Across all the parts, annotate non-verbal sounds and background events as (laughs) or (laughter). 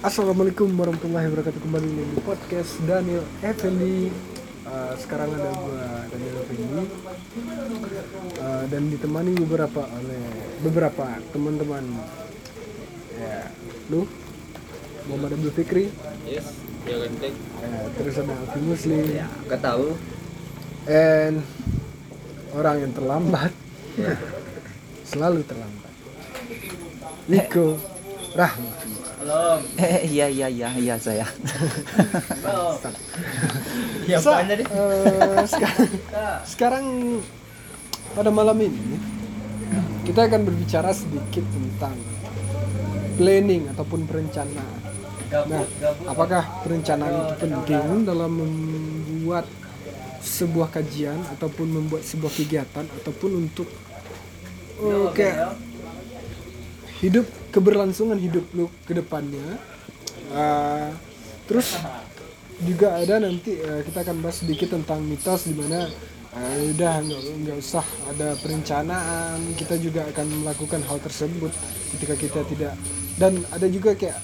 Assalamualaikum warahmatullahi wabarakatuh. Kembali di podcast Daniel Effendi Uh, sekarang ada gua Daniel Effendi Uh, dan ditemani beberapa oleh beberapa teman-teman. Ya lu? Muhammad Abdul Fikri? Yes, ya ganteng. ya, terus ada Alfi Muslim. Ya, gak tahu. and orang yang terlambat. (laughs) Selalu terlambat. Niko Rahmat Halo. Eh, iya iya iya iya saya. Ya, So, eh, sekarang, sekarang pada malam ini kita akan berbicara sedikit tentang planning ataupun perencanaan. Nah, apakah perencanaan itu penting dalam membuat sebuah kajian ataupun membuat sebuah kegiatan ataupun untuk eh, kayak hidup keberlangsungan hidup lu ke depannya. Uh, terus juga ada nanti uh, kita akan bahas sedikit tentang mitos di mana uh, udah nggak nggak usah ada perencanaan. Kita juga akan melakukan hal tersebut ketika kita tidak. Dan ada juga kayak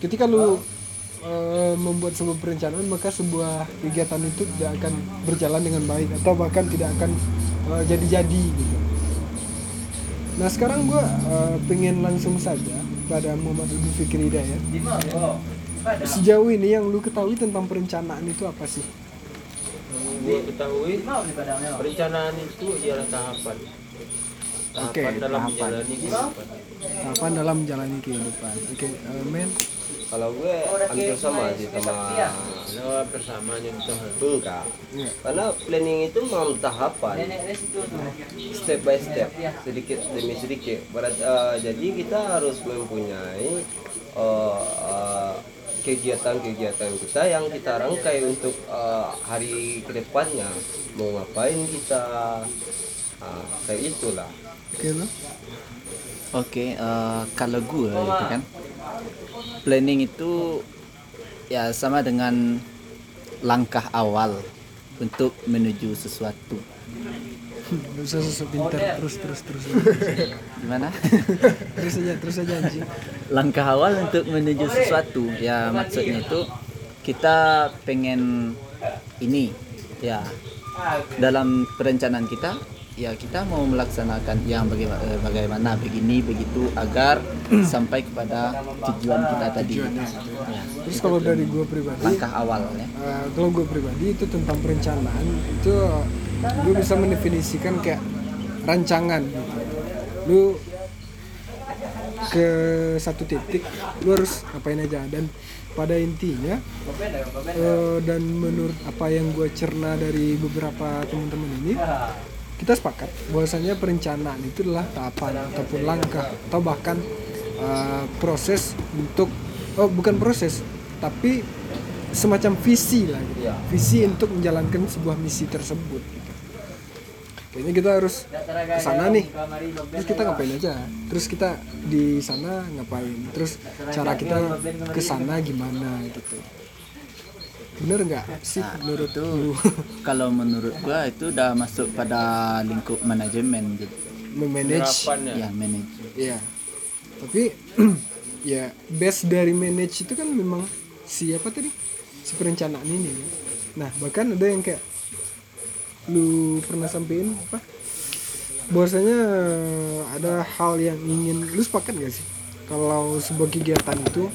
ketika lu uh, membuat sebuah perencanaan maka sebuah kegiatan itu tidak akan berjalan dengan baik atau bahkan tidak akan uh, jadi-jadi gitu Nah sekarang gue pengen langsung saja pada Muhammad Abdul Fikri Hidayat. Sejauh ini yang lu ketahui tentang perencanaan itu apa sih? Gue ketahui perencanaan itu ialah tahapan. Tahapan Oke, dalam tahapan. menjalani kehidupan. Tahapan dalam menjalani kehidupan. Oke, eh, men. Kalau gue hampir sama sih sama Nah, bersamanya itu. enggak. Iya. Karena planning itu memang tahapan, step by step, sedikit demi sedikit. Berat, eh, jadi kita harus mempunyai eh, eh, kegiatan-kegiatan kita yang kita rangkai untuk eh, hari ke depannya. Mau ngapain kita? Ah, kayak itulah. Oke lo. Oke, eh, kalau gue itu kan planning itu ya sama dengan langkah awal untuk menuju sesuatu. Gak usah sosok pintar. Terus, terus, terus. (laughs) Gimana? terus aja, terus aja anjing. langkah awal untuk menuju sesuatu ya maksudnya itu kita pengen ini ya dalam perencanaan kita ya kita mau melaksanakan yang bagaimana, bagaimana begini begitu agar sampai kepada tujuan kita tadi. Ya, Terus kalau dari gue pribadi, langkah awal ya. eh, kalau gue pribadi itu tentang perencanaan itu gue bisa mendefinisikan kayak rancangan gitu. Lu ke satu titik lu harus ngapain aja. Dan pada intinya eh, dan menurut apa yang gue cerna dari beberapa teman-teman ini kita sepakat bahwasanya perencanaan itu adalah tahapan ataupun langkah atau bahkan eh, proses untuk oh bukan proses tapi semacam visi lah gitu. visi untuk menjalankan sebuah misi tersebut gitu. kayaknya kita harus ke sana nih. Terus kita ngapain aja? Terus kita di sana ngapain? Terus cara kita ke sana gimana gitu bener nggak sih menurut lu (laughs) kalau menurut gua itu udah masuk pada lingkup manajemen gitu memanage ya. ya manage Iya. Tapi (clears throat) ya base dari manage itu kan memang siapa tadi? Si perencanaan ini ya. Nah, bahkan ada yang kayak lu pernah sampein apa? Bahwasanya ada hal yang ingin lu sepakat gak sih? Kalau sebuah kegiatan itu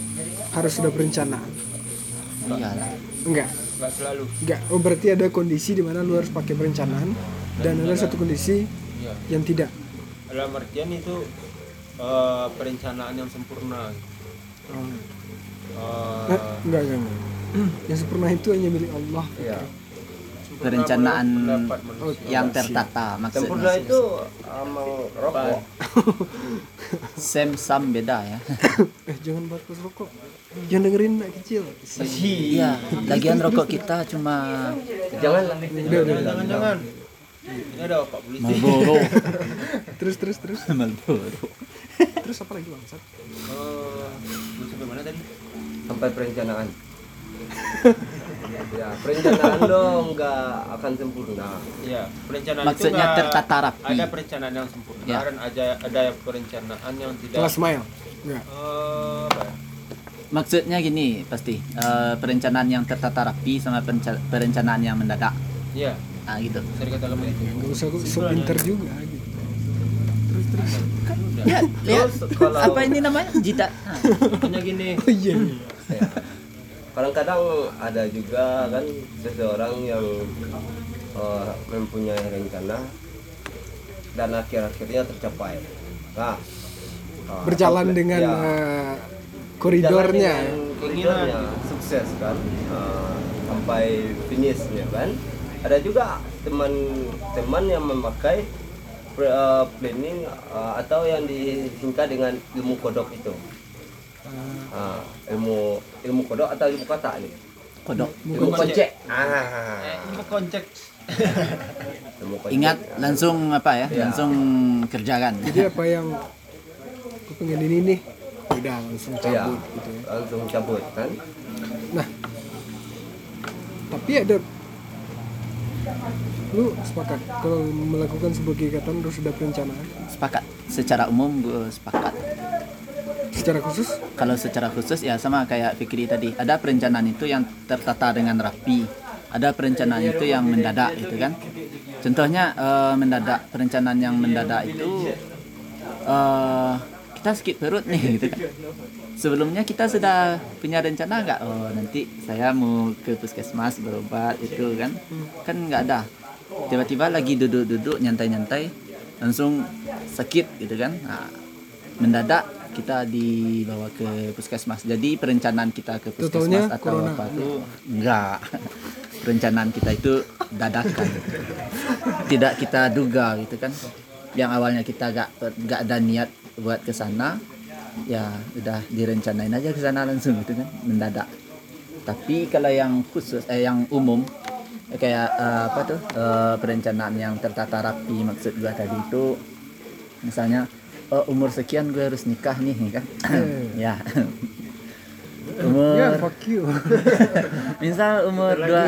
harus sudah perencanaan. iyalah Enggak. Gak selalu. Enggak. Oh, berarti ada kondisi di mana lu harus pakai perencanaan dan ada satu kondisi Iya. yang tidak. Dalam artian itu eh, perencanaan yang sempurna. Oh. Eh, Eh, enggak, enggak, enggak. (clears throat) Yang sempurna itu hanya milik Allah. Iya. sempurna perencanaan yang tertata Sempurna maksudnya itu emang rokok. sem (laughs) sam beda ya (laughs) eh jangan buat rokok jangan dengerin anak kecil iya lagian rokok kita cuma Jangan udah. Jangan-jangan. Ini ada Pak Polisi. Marlboro (laughs) terus terus terus Marlboro terus apa lagi bangsat Eh, sampai mana tadi? sampai perencanaan. Ya perencanaan dong nggak akan sempurna Iya, perencanaan Maksudnya itu nggak- tertata rapi. Ada perencanaan yang sempurna Ya. dan ada ada perencanaan yang tidak kelas mile eh, ya? maksudnya gini pasti eh, perencanaan yang tertata rapi sama perenca- perencanaan yang mendadak Iya, ah gitu bisa dikatakan begitu. nggak usah kok so pinter juga gitu terus terus ya lihat apa ini namanya jita Ah, Contohnya gini. (laughs) oh iya Ya. Kadang-kadang ada juga kan seseorang yang eh, mempunyai rencana dan akhir-akhirnya tercapai. Nah, eh, berjalan dengan ya, eh, koridornya dengan koridornya sukses kan eh, sampai finishnya kan. Ada juga teman-teman yang memakai pre- planning atau yang disingkat dengan ilmu kodok itu. Ah, ilmu ilmu kodok atau ilmu kata nih? kodok Ilmu kocek. Ah. Eh, koncek. Ilmu kocek. ingat langsung apa ya Ya. langsung kerjakan jadi apa yang aku pengen ini nih udah langsung Ya, cabut gitu ya langsung cabut kan? nah tapi ada lu sepakat kalau melakukan sebuah kegiatan harus ada perencanaan sepakat secara umum gue sepakat secara khusus? Kalau secara khusus ya sama kayak Fikri tadi. Ada perencanaan itu yang tertata dengan rapi. Ada perencanaan itu yang mendadak gitu kan? Contohnya eh, mendadak perencanaan yang mendadak itu eh, kita sakit perut nih (laughs) gitu kan? Sebelumnya kita sudah punya rencana nggak? Oh nanti saya mau ke puskesmas berobat itu kan? Kan nggak ada. Tiba-tiba lagi duduk-duduk nyantai-nyantai langsung sakit gitu kan? Nah, mendadak kita dibawa ke puskesmas. Jadi perencanaan kita ke puskesmas atau corona. apa tuh? Enggak. Perencanaan kita itu dadakan. Tidak kita duga gitu kan. Yang awalnya kita gak gak ada niat buat ke sana ya udah direncanain aja ke sana langsung gitu kan mendadak. Tapi kalau yang khusus eh yang umum kayak eh, apa tuh eh, perencanaan yang tertata rapi maksud gua tadi itu misalnya oh, umur sekian gue harus nikah nih kan? (clears throat) (laughs) Ya. Umur ya fuck you. (laughs) Misal umur dua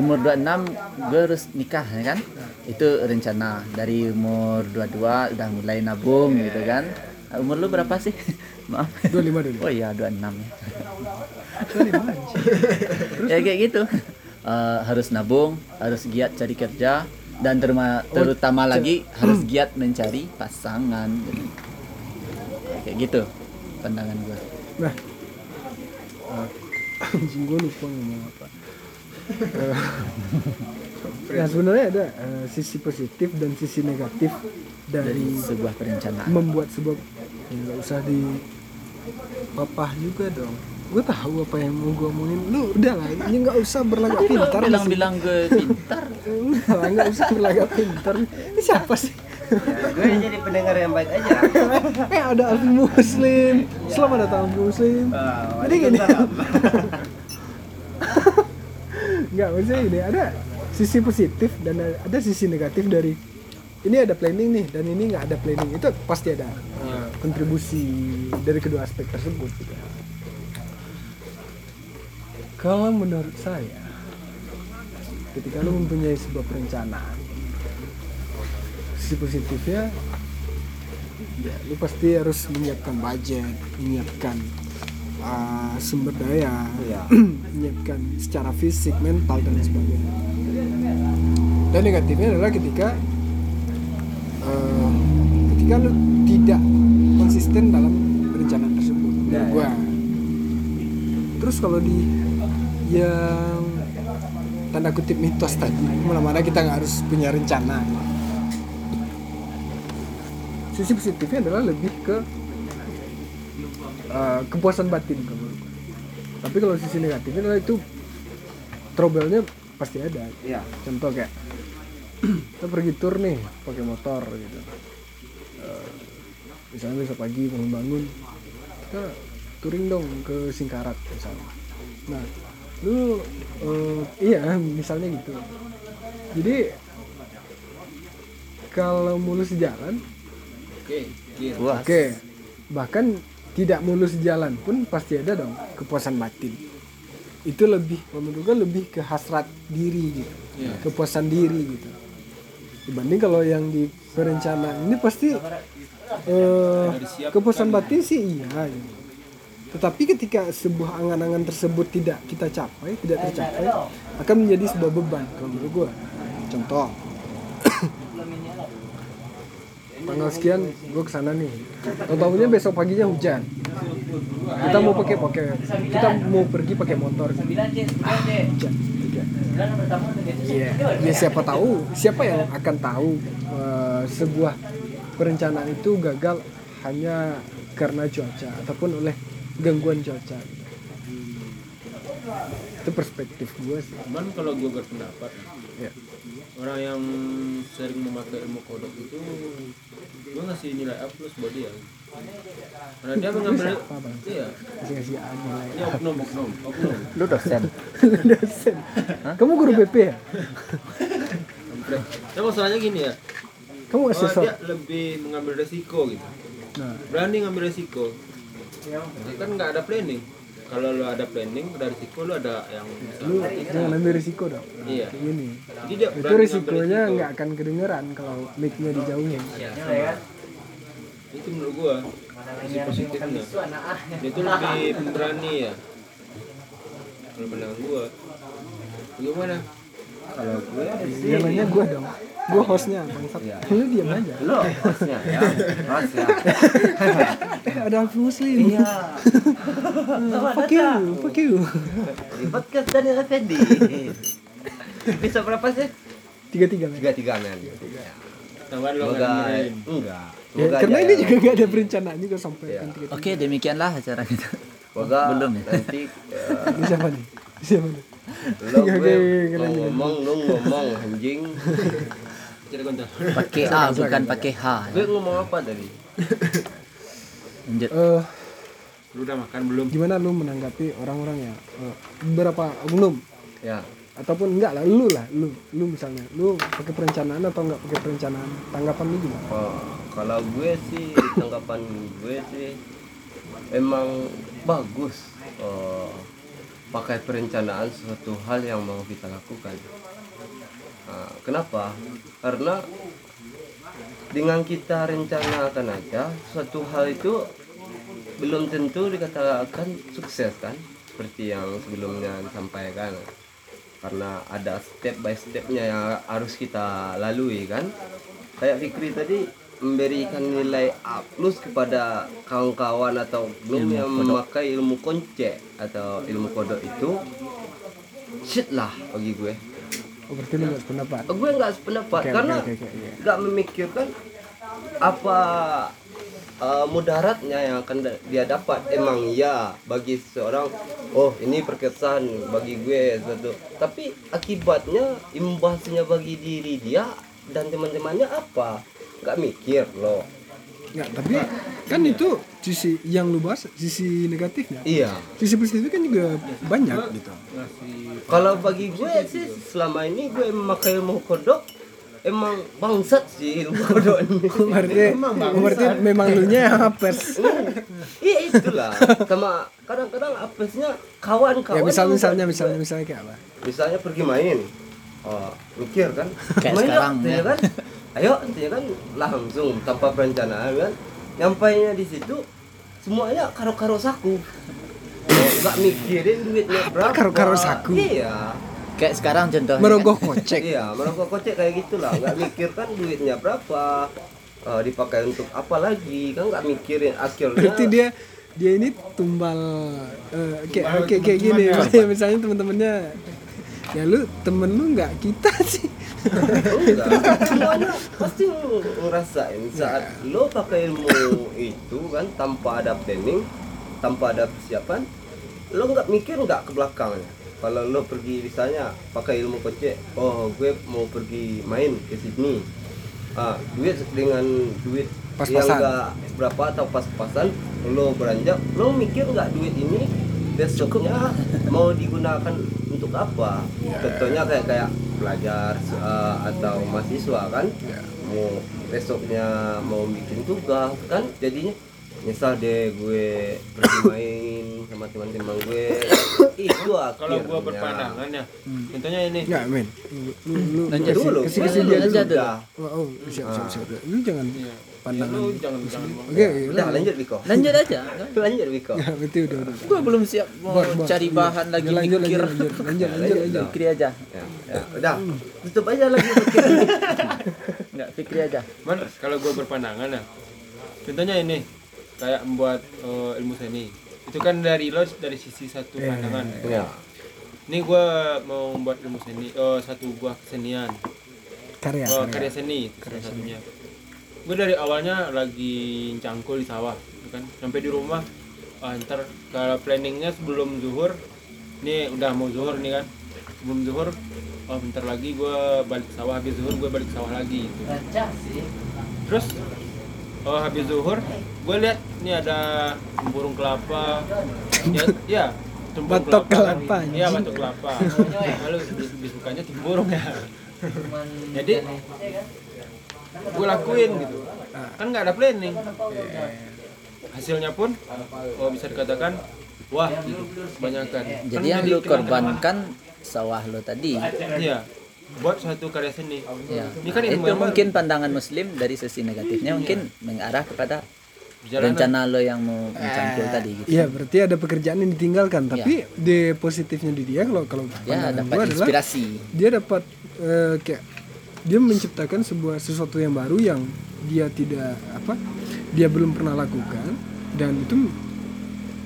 umur 26 gue harus nikah ya kan? Itu rencana. Dari umur 22 udah mulai nabung gitu kan? Umur lu berapa sih? (laughs) Maaf. 25 dulu oh iya 26 ya. Ya kayak gitu. Eh, harus nabung harus giat cari kerja dan terma- terutama lagi harus giat mencari pasangan kayak gitu pandangan gue nah. (coughs) Anjing gue lupa ngomong apa. Ya sebenarnya ada eh, sisi positif dan sisi negatif dari dari sebuah perencanaan. membuat sebuah ya nggak usah di papah juga dong gue tahu apa yang mau gue omongin. Lu udah lah ini nggak usah berlagak pintar di sini. bilang-bilang gue pintar. (laughs) Lah, nggak usah berlagak pintar. Ini siapa sih? Ya, gue jadi pendengar yang baik aja. (laughs) eh ada Alfi Muslim. Selamat datang Alfi Muslim. Jadi gini. (laughs) nggak maksudnya gini ada sisi positif dan ada sisi negatif dari ini ada planning nih dan ini nggak ada planning. Itu pasti ada uh, kontribusi dari kedua aspek tersebut gitu. Kalau menurut saya ketika lu mempunyai sebuah perencanaan sisi positifnya ya, lu pasti harus menyiapkan budget menyiapkan uh, sumber daya Iya. (clears throat) menyiapkan secara fisik mental dan sebagainya dan negatifnya adalah ketika uh, ketika lu tidak konsisten dalam perencanaan tersebut Ya, ya. gua terus kalau di yang tanda kutip mitos tadi. Mana-mana kita nggak harus punya rencana. Sisi positifnya adalah lebih ke uh, kepuasan batin tapi kalau sisi negatifnya adalah itu trouble-nya pasti ada. Iya. contoh kayak kita pergi tur nih pakai motor gitu. Eh, misalnya besok pagi bangun-bangun kita touring dong ke Singkarak misalnya. Nah lu eh, iya misalnya gitu. Jadi kalau mulus jalan Oke, puas. oke. Bahkan tidak mulus jalan pun pasti ada dong kepuasan batin. Itu lebih menurut gue lebih ke hasrat diri gitu. Iya. kepuasan diri gitu. Dibanding kalau yang di perencanaan ini pasti eh, kepuasan batin sih iya gitu. Tetapi ketika sebuah angan-angan tersebut tidak kita capai, tidak tercapai, akan menjadi sebuah beban kalau menurut gue. Contoh, tanggal sekian gue ke sana nih. Tahu-tahunya besok paginya hujan. Kita mau pakai pakai, kita mau pergi pakai motor. Hujan. Tiga. Iya, ya siapa tahu, siapa yang akan tahu eh, sebuah perencanaan itu gagal hanya karena cuaca ataupun oleh gangguan cuaca. Itu perspektif gue sih. Cuman kalau gue berpendapat Ya. orang yang sering memakai ilmu kodok itu gue ngasih nilai A plus buat dia karena dia mengambil Siapa, Bang? iya Masih ngasih A nilai ini oknum oknum oknum Lu dosen. (laughs) dosen. Kamu guru BP ya? Ya masalahnya gini ya Kamu oh, asesor? dia lebih mengambil resiko gitu Nah, berani ngambil resiko Jadi kan nggak ada planning. Kalau lu ada planning ada resiko lu ada yang lu jangan ambil risiko dong. iya. Gini, jadi dia itu risikonya nggak akan kedengeran kalau mic-nya dijauhin. itu menurut gua sisi positifnya. Dia tuh lebih berani ya. Kalau pandangan gua gimana Kalau gue Yang nanya gue dong. Gue hostnya, bangsat. Lu diam aja. lo hostnya ya, host ya. (laughs) Ada Alfi Muslim. Iya. (laughs) fuck you, fuck you. Di podcast Daniel Effendi. Bisa berapa sih? Men. Tiga tiga men. tambah lu nggak Semoga dengerin enggak. Ya, Semoga karena ini ya. juga nggak ada perencanaan juga sampai kan tiga-tiga. Oke, demikianlah acara kita. Semoga Belum ya? nanti Ini siapa nih? Siapa nih? lo (laughs) gue ngomong lu ngomong anjing. Pakai A bukan pakai H. Gue ngomong apa tadi? Lanjut. Eh, lu udah makan belum gimana lu menanggapi orang-orang ya? Eh, beberapa oknum Ya. ataupun enggak lah lu lah lu lu misalnya lu pakai perencanaan atau enggak pakai perencanaan tanggapan lu gimana Oh, kalau gue sih tanggapan gue sih emang bagus eh, pakai perencanaan suatu hal yang mau kita lakukan. Nah, kenapa? Karena dengan kita rencanakan aja suatu hal itu belum tentu dikatakan sukses kan? Seperti yang sebelumnya disampaikan. Karena ada step by stepnya yang harus kita lalui kan? Kayak Fikri tadi memberikan nilai A plus kepada kawan-kawan atau belum yang memakai ilmu konce atau ilmu kodok itu shit lah bagi gue oh berarti lu nggak pendapat gue nggak sependapat Oke, karena oke, oke, oke, oke. nggak memikirkan apa uh, mudaratnya yang akan dia dapat. Emang ya bagi seorang oh ini berkesan bagi gue satu tapi akibatnya imbasnya bagi diri dia dan teman-temannya apa? Nggak mikir loh. Nggak tapi kan itu sisi yang lu bahas sisi negatifnya. Iya. Sisi positifnya kan juga banyak gitu. Kalau bagi gue sih selama ini gue memakai ilmu kodok emang bangsat sih ilmu kodok ini. (laughs) Berarti berarti memang lu nya yang apes. (laughs) Iya itulah. Sama kadang-kadang apesnya kawan-kawan ya misal misalnya misalnya misalnya kayak apa? Misalnya pergi main. Oh, mikir kan. Kayak Main yuk, sekarang, ya ya. kan. Ayo ya kan. Langsung tanpa perencanaan kan. Nyampainya di situ semuanya karo-karo saku. Oh, nggak mikirin duitnya berapa? Karo-karo saku? iya. Kayak sekarang contohnya. merogoh kocek. Iya merokok kocek kayak gitulah. Nggak mikir kan duitnya berapa eh, dipakai untuk apa lagi. Kan nggak mikirin akhirnya. Berarti dia dia ini tumbal eh, kayak kayak kayak gini. Misalnya teman-temannya ya lu temen lu nggak? Kita (laughs) sih. Enggak, semuanya. Pasti ngerasain saat lo pakai ilmu itu kan tanpa ada planning, tanpa ada persiapan, lo nggak mikir nggak ke belakangnya. Kalau lo pergi misalnya pakai ilmu kocek, oh gue mau pergi main ke Sydney, ah, duit dengan duit yang Pas-pasan. nggak berapa atau pas-pasan, lo beranjak, lo mikir nggak duit ini besoknya mau digunakan untuk apa? Contohnya kayak kayak pelajar eh, atau mahasiswa kan, mau besoknya mau bikin tugas kan, jadinya nyesal deh gue pergi main sama teman-teman gue itu kalau gua berpandangan ya contohnya ini nggak men lu lu kasih kasih kasih dia lanjut dulu oh, oh siap siap siap lu jangan pandangan lu jangan jangan oke Udah lanjut Biko. Lanjut aja. (laughs) Lanjut Biko. ya berarti udah udah Gua belum siap mau Bor, bor. cari bahan lagi lanjut mikir. lanjut (laughs) lanjut lanjut lanjut Fikri aja. Ya, ya, udah. Tutup aja lagi (laughs) ini. Enggak, Fikri aja. Man, kalau gue berpandangan ya, contohnya ini kayak membuat eh, ilmu seni, itu kan dari lo dari sisi satu pandangan. Ya. Ini gue mau membuat ilmu seni, oh satu buah kesenian, karya oh, karya karya seni itu salah satunya. Gue dari awalnya lagi cangkul di sawah, gitu kan, sampai di rumah, ah, ntar kalau planningnya sebelum zuhur, ini udah mau zuhur nih kan, sebelum zuhur, oh bentar lagi gue balik sawah, habis zuhur gue balik sawah lagi. Gitu. terus oh habis zuhur gue lihat ini ada burung kelapa. Ya ya tempurung Batok kan. kelapa, iya batok kelapa. Lalu bis- bisukanya timburung ya jadi gue lakuin gitu kan nggak ada planning hasilnya pun oh bisa dikatakan wah gitu kebanyakan Jadi Kan yang lu korbankan sawah lo tadi. iya buat suatu karya seni Ya. ini kan Itu mungkin pandangan muslim dari sisi negatifnya mungkin mengarah kepada Perjalanan. rencana lo yang mau mencangkul tadi gitu. Iya, berarti ada pekerjaan yang ditinggalkan. Tapi di positifnya di dia kalau kalau Ya dapat adalah inspirasi. dia dapat eh, kayak dia menciptakan sebuah sesuatu yang baru yang dia tidak apa dia belum pernah lakukan dan itu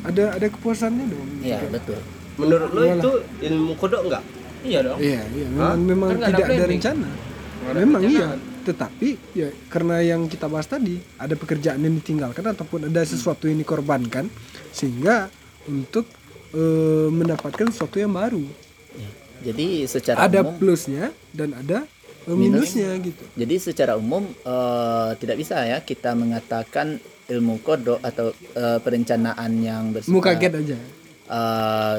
ada ada kepuasannya dong. Iya, betul. Menurut lo itu ilmu kodok enggak? iya dong Iya, iya memang, memang Kan ada tidak ada, rencana. Ada memang iya, tetapi ya karena yang kita bahas tadi ada pekerjaan yang ditinggalkan ataupun ada sesuatu yang dikorbankan sehingga untuk eh, mendapatkan sesuatu yang baru. Ya. Jadi secara ada umum plusnya dan ada minusnya gitu. Jadi secara umum eh, tidak bisa ya kita mengatakan ilmu kodok atau eh, perencanaan yang bersifat Muka kaget aja. eh,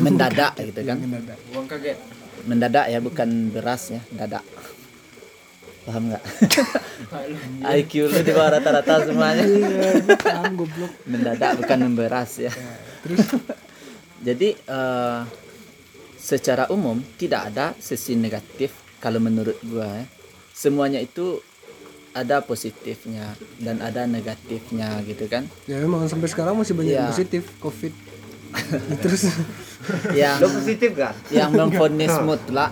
mendadak gitu kan. Mendadak. uang kaget Mendadak ya bukan beras ya, dadak. Paham nggak? (laughs) (laughs) IQ lu di bawah rata-rata semuanya. Iya, paham goblok. Mendadak bukan memberas ya. Terus Jadi eh, secara umum tidak ada sisi negatif kalau menurut gua ya. Semuanya itu ada positifnya dan ada negatifnya gitu kan. ya memang sampai sekarang masih banyak yang Iya. positif COVID. (laughs) Terus Yang Lo positif kan? yang memfonis mutlak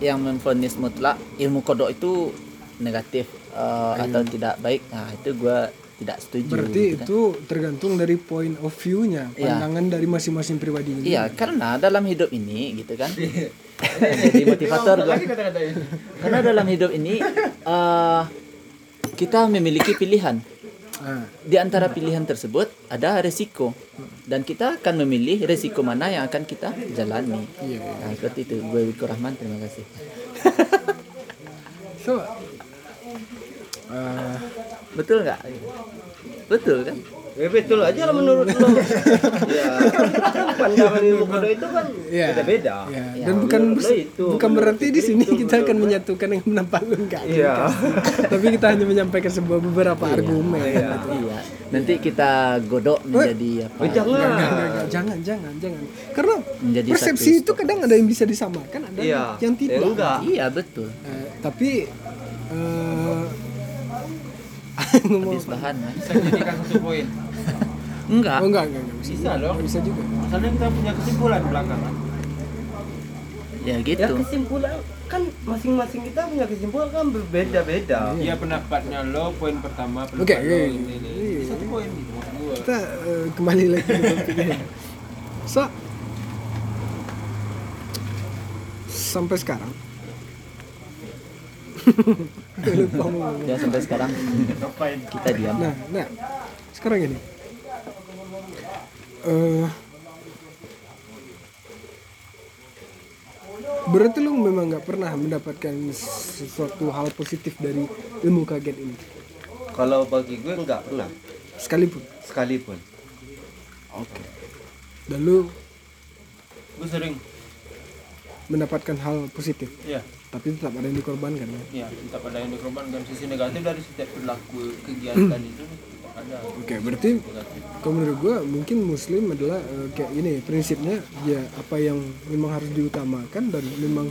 yang memfonis mutlak ilmu kodok itu negatif eh, atau tidak baik. Nah, itu gua tidak setuju. berarti gitu kan. itu tergantung dari point of view-nya, Iya. pandangan dari masing-masing pribadi. Iya, karena dalam hidup ini gitu kan. Jadi motivator gua. kata-kata ini Karena dalam hidup ini eh, kita memiliki pilihan. Ah, Di antara pilihan tersebut ada resiko dan kita akan memilih resiko mana yang akan kita jalani. Iya, Nah, seperti itu. Gue Wiko Rahman, terima kasih. so eh, Betul nggak? Betul kan? Ya betul aja lah menurut lo. (laughs) ya. Pandangan ilmu kodok itu kan Iya. beda-beda. ya, Ya, dan bukan menurut lo itu, bukan berarti di sini itu, kita akan menyatukan yang menampak lu enggak. Iya. (laughs) Tapi kita hanya menyampaikan sebuah beberapa argumen. Iya. Nanti kita godok menjadi apa? Oh, jangan. Enggak, enggak, enggak, jangan, jangan, jangan. Karena Menjadi persepsi itu kadang ada yang bisa disamakan, ada Iya. yang Ya, tidak. enggak. Iya betul. Eh, tapi eh Habis bahan. Mas. bisa dijadikan satu poin Enggak. oh enggak enggak enggak bisa. Enggak bisa juga. masalahnya kita punya kesimpulan di belakang kan Ya Ya gitu. kesimpulan kan masing-masing kita punya kesimpulan kan berbeda-beda. Iya pendapatnya lo poin pertama Oke, pendapat lo oke. ini, ini. Iya. satu poin gitu maksud Kita eh, kembali lagi ke. So sampai sekarang lupa mau. (laughs) Ya sampai sekarang kita diam. Nah, nah, sekarang ini, eh berarti lu memang nggak pernah mendapatkan sesuatu hal positif dari ilmu kaget ini, Kalau bagi gue enggak pernah sekalipun. sekalipun. Oke. Dan lu gue sering mendapatkan hal positif, ya tapi tetap ada yang dikorbankan ya. ya tetap ada yang dikorbankan. Sisi negatif dari setiap perilaku kegiatan itu tetap ada. Oke, berarti kalau menurut gua mungkin muslim adalah eh, kayak ini prinsipnya ya apa yang memang harus diutamakan dan memang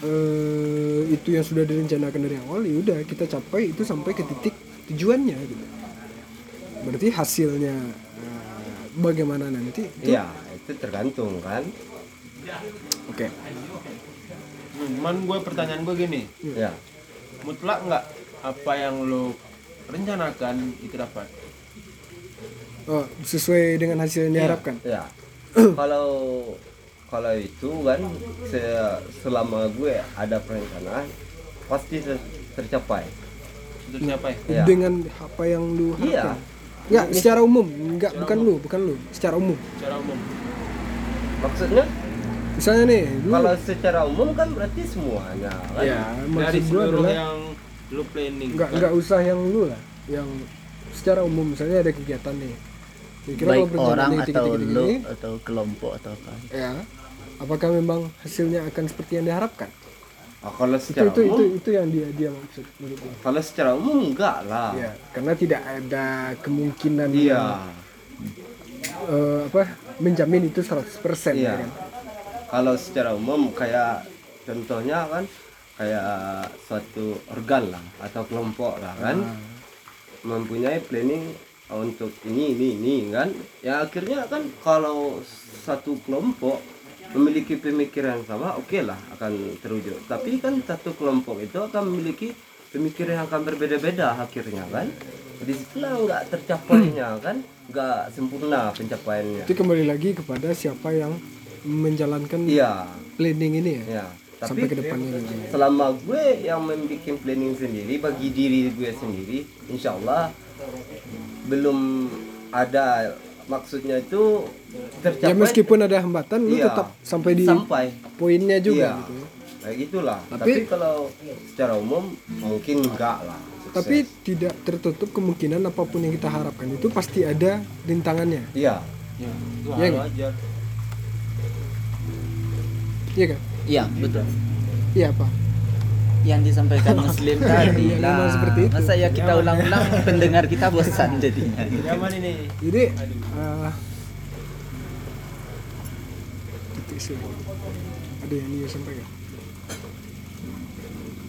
eh, itu yang sudah direncanakan dari awal ya udah kita capai itu sampai ke titik tujuannya gitu. Berarti hasilnya eh, bagaimana nanti? Itu Iya, itu tergantung kan. oke cuman gue pertanyaan gue gini Ya. mutlak nggak apa yang lo rencanakan itu dapat oh, sesuai dengan hasil yang diharapkan Ya. (clears throat) kalau kalau itu kan se- selama gue ada perencanaan pasti ter- tercapai. siapa ya Ya. dengan apa yang lu Iya. Enggak, secara umum, enggak bukan lu, bukan lu, secara umum. secara umum Maksudnya Misalnya nih, lu kalau secara umum kan berarti semuanya kan. ya dari seluruh adalah yang lo planning enggak kan? enggak usah yang lu lah, yang secara umum misalnya ada kegiatan nih. Kira-kira baik orang yang atau tiga-tiga lo ini, atau kelompok atau apa ya, apakah memang hasilnya akan seperti yang diharapkan? Ah, kalau Itu secara itu, umum itu itu yang dia dia maksud menurut gua. kalau secara umum enggak lah. Ya, karena tidak ada kemungkinan Iya. yang, eh, apa menjamin itu 100% ya Iya. kan. Kalau secara umum kayak contohnya kan kayak suatu organ lah atau kelompok lah kan Ah. mempunyai planning untuk ini ini ini kan. Ya akhirnya kan kalau satu kelompok memiliki pemikiran yang sama oke lah akan terwujud. Tapi kan satu kelompok itu akan memiliki pemikiran yang akan berbeda-beda akhirnya kan. Di situlah nggak tercapainya kan nggak sempurna pencapaiannya. Itu kembali lagi kepada siapa yang menjalankan iya planning ini ya. Ya, Sampai tapi ke depannya gitu. selama gue yang membuat planning sendiri bagi diri gue sendiri, insya Allah belum ada maksudnya itu Ya tercapai. meskipun ada hambatan lu Iya. tetap sampai di sampai poinnya juga Iya. gitu ya. kayak gitulah. Tapi- Tapi, kalau secara umum mungkin enggak lah. sukses. Tapi tidak tertutup kemungkinan apa pun yang kita harapkan itu pasti ada rintangannya. iya, ya itu hal nggak? wajar Iya kan? iya betul Iya apa? yang disampaikan muslim (laughs) tadi Iya, memang lah seperti itu. masa ya kita ulang-ulang pendengar kita bosan jadinya zaman ini Jadi eh titik sih. Ada yang dia sampaikan.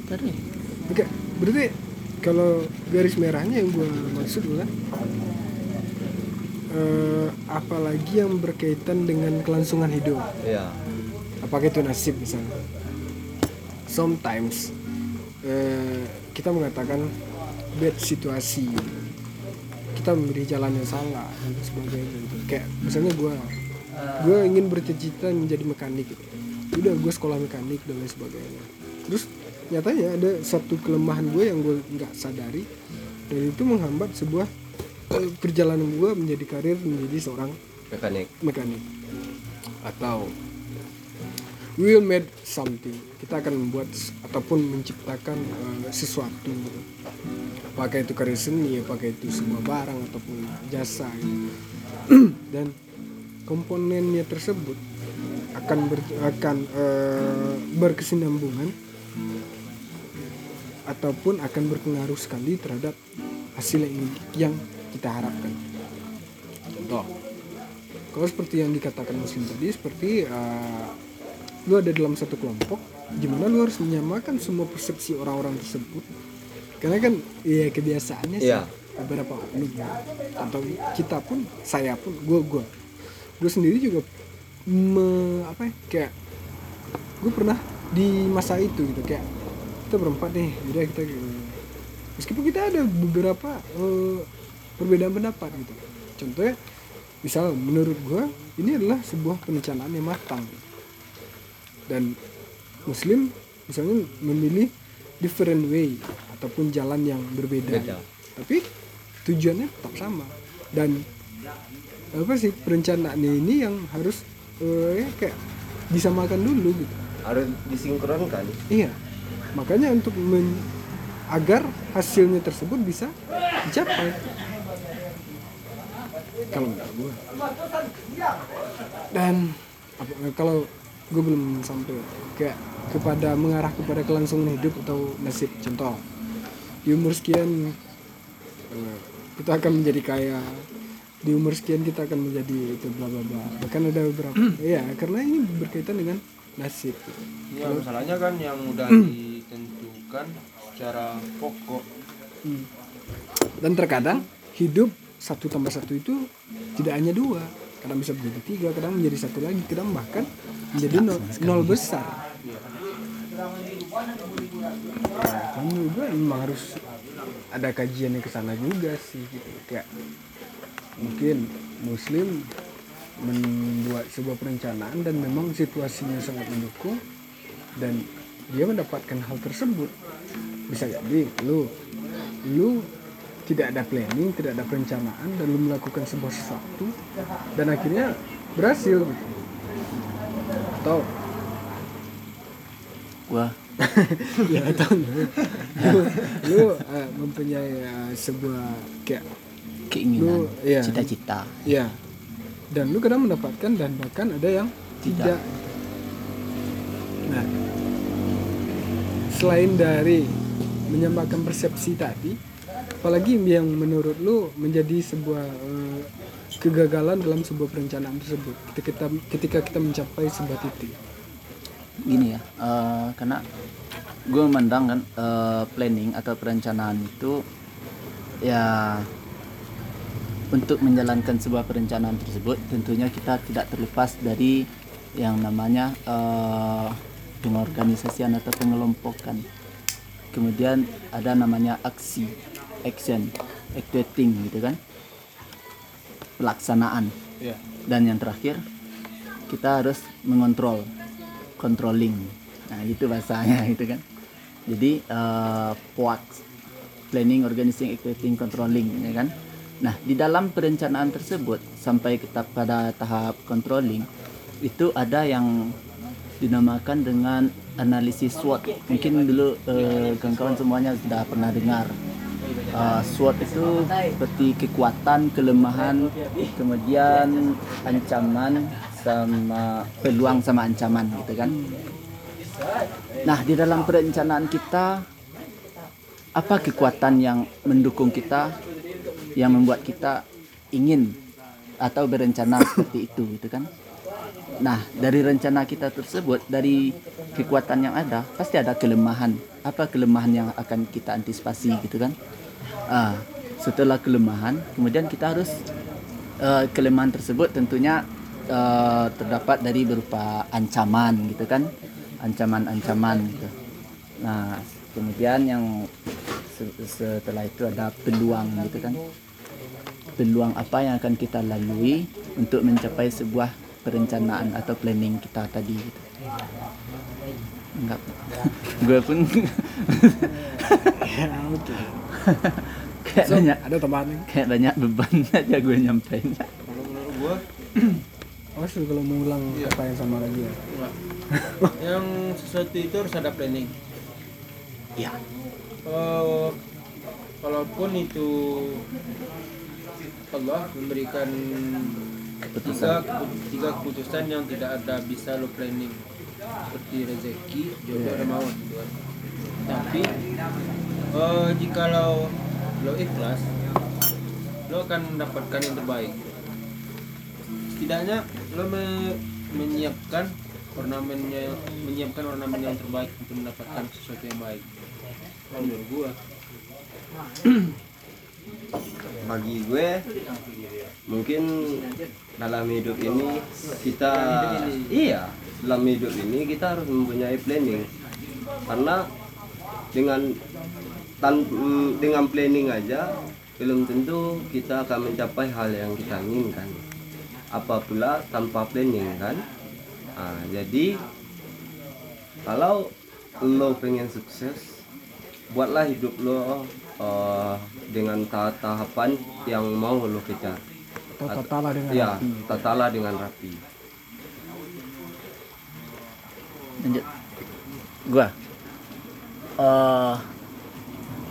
tadi Oke, berarti kalau garis merahnya yang gue maksud adalah eh, apalagi yang berkaitan dengan kelangsungan hidup. iya, apakah itu nasib misalnya sometimes eh, kita mengatakan bad situasi kita memilih jalan yang salah dan sebagainya gitu. kayak misalnya gue gue ingin bercita-cita menjadi mekanik gitu. udah gue sekolah mekanik dan lain sebagainya terus nyatanya ada satu kelemahan gue yang gue nggak sadari dan itu menghambat sebuah eh, perjalanan gue menjadi karir menjadi seorang mekanik. mekanik atau we will make something. Kita akan membuat ataupun menciptakan eh, sesuatu. Apakah itu karya seni apakah itu sebuah barang ataupun jasa gitu. (clears throat) dan komponennya tersebut akan ber, akan eh, berkesinambungan ataupun akan berpengaruh sekali terhadap hasil yang, yang kita harapkan. Contoh kalau seperti yang dikatakan muslim tadi seperti uh, lu ada dalam satu kelompok gimana lu harus menyamakan semua persepsi orang-orang tersebut. Karena kan ya kebiasaannya sih Iya. beberapa oknum. Atau kita pun saya pun gue gue gue sendiri juga me, apa ya kayak gue pernah di masa itu gitu kayak kita berempat nih jadi kita eh, meskipun kita ada beberapa eh, perbedaan pendapat gitu. Contohnya misal menurut gue ini adalah sebuah perencanaan yang matang dan muslim misalnya memilih different way ataupun jalan yang berbeda. Beda. tapi tujuannya tetap sama. Dan apa sih perencanaannya ini yang harus eh, ya kayak disamakan dulu gitu. Harus disinkronkan. iya. Makanya untuk men- agar hasilnya tersebut bisa dicapai. Kalau menurut gue dan apa, kalau gue belum sampai. Kayak kepada mengarah kepada kelangsungan hidup atau nasib. Contoh di umur sekian eh, kita akan menjadi kaya. Di umur sekian kita akan menjadi itu bla bla bla. Bahkan ada beberapa (clears throat) ya karena ini berkaitan dengan nasib. Ya masalahnya kan yang udah (clears throat) ditentukan secara pokok. Hmm. dan terkadang hidup satu tambah satu itu tidak hanya dua kadang bisa menjadi tiga kadang menjadi satu lagi kadang bahkan menjadi nol, nol besar. Kan juga memang harus ada kajian yang ke sana juga sih gitu. Kayak mungkin muslim membuat sebuah perencanaan dan memang situasinya sangat mendukung dan dia mendapatkan hal tersebut. Bisa jadi lu lu tidak ada planning tidak ada perencanaan dan lu melakukan sebuah sesuatu dan akhirnya berhasil gitu. Atau? Gua. (laughs) Ya atau lu lu, eh, mempunyai eh, sebuah kayak keinginan iya. cita-cita. Ya. Dan lu kadang mendapatkan dan bahkan ada yang Tidak. tidak, nah selain dari menyamakan persepsi tadi apalagi yang menurut lu menjadi sebuah eh, kegagalan dalam sebuah perencanaan tersebut ketika kita ketika kita mencapai sebuah titik? Gini ya eh, karena gue memandang kan eh, planning atau perencanaan itu ya untuk menjalankan sebuah perencanaan tersebut tentunya kita tidak terlepas dari yang namanya eh, pengorganisasian atau pengelompokan. Kemudian ada namanya aksi action activating gitu kan. Pelaksanaan. Iya. dan yang terakhir kita harus mengontrol controlling. Nah itu bahasanya (laughs) gitu kan. Jadi POAX planning organizing activating controlling ya kan. Nah di dalam perencanaan tersebut sampai kita pada tahap controlling itu ada yang dinamakan dengan analisis SWOT. Mungkin dulu eh, kawan-kawan semuanya sudah pernah dengar Uh, SWOT itu seperti kekuatan, kelemahan, kemudian ancaman sama peluang sama ancaman gitu kan. Nah, di dalam perencanaan kita apa kekuatan yang mendukung kita yang membuat kita ingin atau berencana (coughs) seperti itu gitu kan. Nah, dari rencana kita tersebut, dari kekuatan yang ada, pasti ada kelemahan. Apa kelemahan yang akan kita antisipasi gitu kan? Ah, setelah kelemahan, kemudian kita harus eh, kelemahan tersebut tentunya eh, terdapat dari berupa ancaman gitu kan, ancaman-ancaman gitu. Nah, kemudian yang se- setelah itu ada peluang gitu kan, peluang apa yang akan kita lalui untuk mencapai sebuah perencanaan atau planning kita tadi gitu. Enggak. (laughs) Gue pun ya (laughs) kayak So, banyak ada tambahan kayak banyak beban (laughs) aja gue nyampein. Kalau menurut gua awas lu kalau mengulang kata yang sama lagi ya enggak. yang sesuatu itu harus ada planning. Iya. Eh, kalaupun itu Allah memberikan tiga, tiga keputusan yang tidak ada bisa lo planning seperti rezeki, jodoh dan maut gitu kan. Tapi eh, jikalau lo ikhlas, lo akan mendapatkan yang terbaik. Setidaknya lo me- menyiapkan ornamennya, menyiapkan ornamen yang terbaik untuk mendapatkan sesuatu yang baik. Menurut gua. (clears throat) bagi gue mungkin dalam hidup ini kita iya dalam hidup ini kita harus mempunyai planning karena dengan tan mm, dengan planning aja belum tentu kita akan mencapai hal yang kita inginkan apa pula tanpa planning kan Ah, jadi kalau lo pengen sukses buatlah hidup lo eh, dengan tahap tahapan yang mau lo kejar atau tatalah dengan ya rapi. tatalah dengan rapi Lanjut. Gua. Eh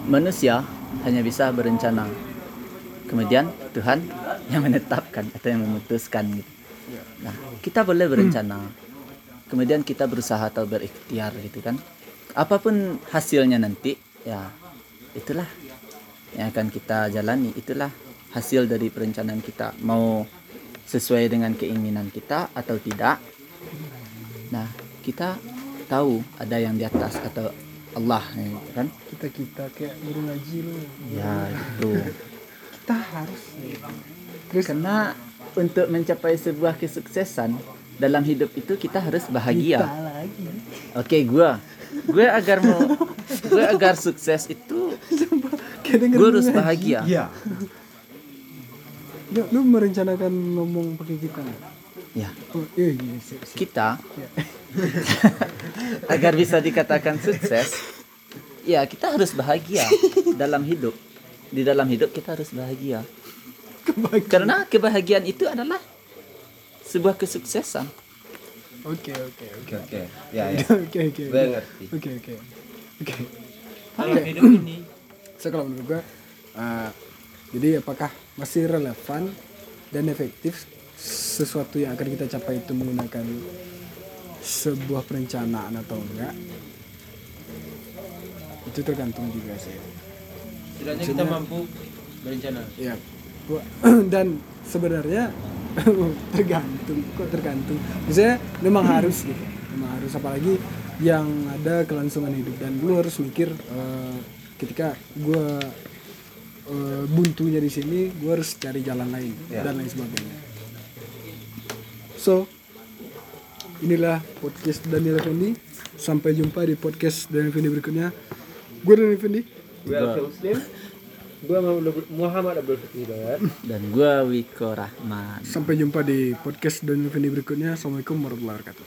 manusia hanya bisa berencana. Kemudian Tuhan yang menetapkan atau yang memutuskan gitu. Nah, kita boleh berencana. Kemudian kita berusaha atau berikhtiar gitu kan. Apa pun hasilnya nanti, ya itulah yang akan kita jalani. Itulah hasil dari perencanaan kita. Mau sesuai dengan keinginan kita atau tidak. Nah, kita tahu ada yang di atas atau Allah ya kan? kita kita kayak guru ngaji lu. Ya gitu. Kita harus terus karena untuk mencapai sebuah kesuksesan dalam hidup itu kita harus kita bahagia lagi. Oke gua. Gue agar mau gue agar sukses itu gue harus bahagia. Iya. lu, lu merencanakan ngomong pakai kita ya. Oh iya iya siap, siap. kita Ya. (laughs) agar bisa dikatakan sukses ya kita harus bahagia dalam hidup. Di dalam hidup kita harus bahagia. Karena kebahagiaan itu adalah sebuah kesuksesan. Oke oke oke. Oke oke. Ya ya. oke oke Gue oke oke. Oke. Dalam Oke. hidup ini? (clears throat) So kalau menurut gua uh, jadi apakah masih relevan dan efektif sesuatu yang akan kita capai itu menggunakan sebuah perencanaan atau enggak itu tergantung juga sih. Setidaknya kita mampu berencana. Ya gua (clears throat) dan sebenarnya (laughs) tergantung kok tergantung. Misalnya memang (clears throat) harus gitu. Memang harus apalagi yang ada kelangsungan hidup. Dan lu harus mikir eh, ketika gua eh, buntunya di sini gua harus cari jalan lain Ya. dan lain sebagainya. So inilah podcast Daniel Effendi sampai jumpa di podcast Daniel Effendi berikutnya gue Daniel Effendi Gue Alfi Muslim. Gue Muhammad Abdul Fatih Hidayat. dan gue Wiko Rahman Sampai jumpa di podcast Daniel Fendi berikutnya. Assalamualaikum warahmatullahi wabarakatuh.